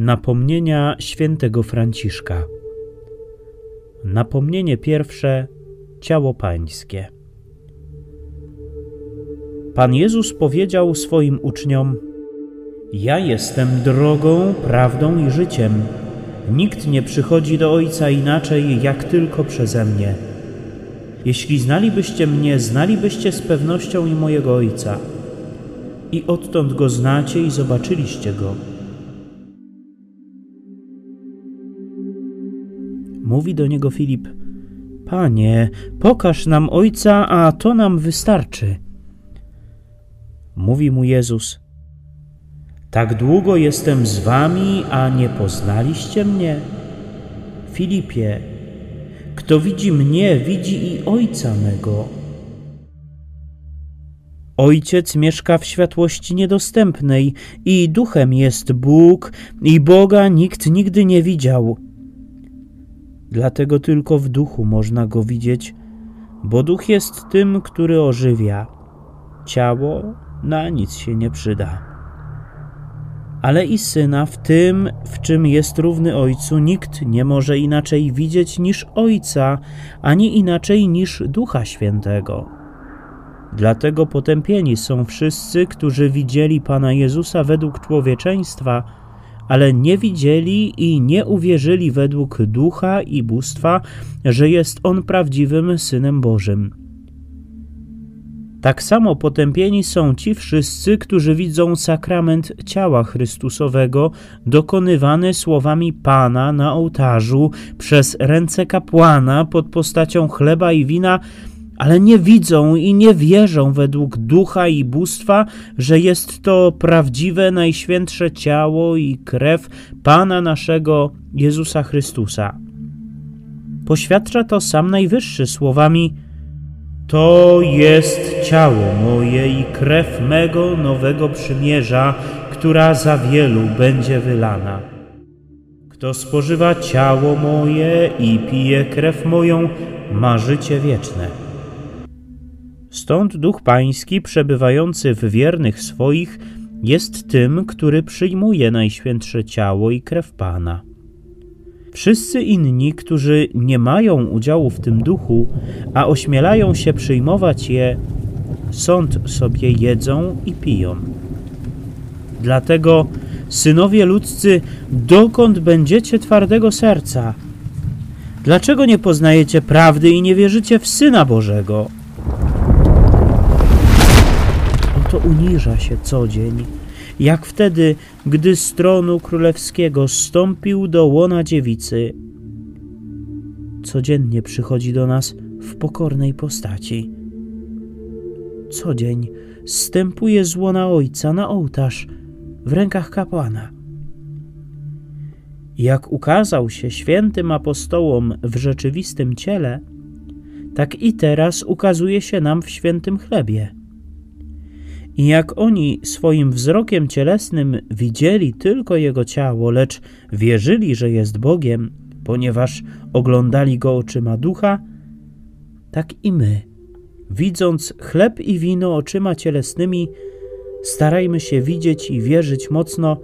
Napomnienia świętego Franciszka. Napomnienie pierwsze ciało pańskie. Pan Jezus powiedział swoim uczniom: Ja jestem drogą, prawdą i życiem. Nikt nie przychodzi do Ojca inaczej, jak tylko przeze mnie. Jeśli znalibyście mnie, znalibyście z pewnością i mojego Ojca. I odtąd go znacie i zobaczyliście go. Mówi do niego Filip: Panie, pokaż nam Ojca, a to nam wystarczy. Mówi mu Jezus: Tak długo jestem z wami, a nie poznaliście mnie? Filipie, kto widzi mnie, widzi i Ojca mego. Ojciec mieszka w światłości niedostępnej i duchem jest Bóg, i Boga nikt nigdy nie widział. Dlatego tylko w duchu można go widzieć, bo duch jest tym, który ożywia. Ciało na nic się nie przyda. Ale i syna w tym, w czym jest równy ojcu, nikt nie może inaczej widzieć niż ojca, ani inaczej niż ducha świętego. Dlatego potępieni są wszyscy, którzy widzieli Pana Jezusa według człowieczeństwa, ale nie widzieli i nie uwierzyli według ducha i bóstwa, że jest On prawdziwym Synem Bożym. Tak samo potępieni są ci wszyscy, którzy widzą sakrament ciała Chrystusowego dokonywany słowami Pana na ołtarzu przez ręce kapłana pod postacią chleba i wina, ale nie widzą i nie wierzą według ducha i bóstwa, że jest to prawdziwe, najświętsze ciało i krew Pana naszego Jezusa Chrystusa. Poświadcza to sam Najwyższy słowami: To jest ciało moje i krew mego nowego przymierza, która za wielu będzie wylana. Kto spożywa ciało moje i pije krew moją, ma życie wieczne. Stąd Duch Pański, przebywający w wiernych swoich, jest tym, który przyjmuje najświętsze ciało i krew Pana. Wszyscy inni, którzy nie mają udziału w tym duchu, a ośmielają się przyjmować je, sąd sobie jedzą i piją. Dlatego, synowie ludzcy, dokąd będziecie twardego serca? Dlaczego nie poznajecie prawdy i nie wierzycie w Syna Bożego? Oto uniża się co dzień, jak wtedy, gdy z tronu królewskiego stąpił do łona dziewicy. Codziennie przychodzi do nas w pokornej postaci. Co dzień stępuje z łona Ojca na ołtarz w rękach kapłana. Jak ukazał się świętym apostołom w rzeczywistym ciele, tak i teraz ukazuje się nam w świętym chlebie. I jak oni swoim wzrokiem cielesnym widzieli tylko Jego ciało, lecz wierzyli, że jest Bogiem, ponieważ oglądali Go oczyma ducha, tak i my, widząc chleb i wino oczyma cielesnymi, starajmy się widzieć i wierzyć mocno,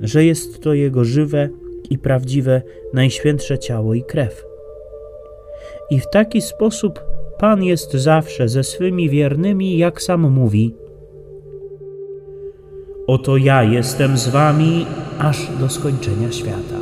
że jest to Jego żywe i prawdziwe, najświętsze ciało i krew. I w taki sposób Pan jest zawsze ze swymi wiernymi, jak sam mówi. Oto ja jestem z wami aż do skończenia świata.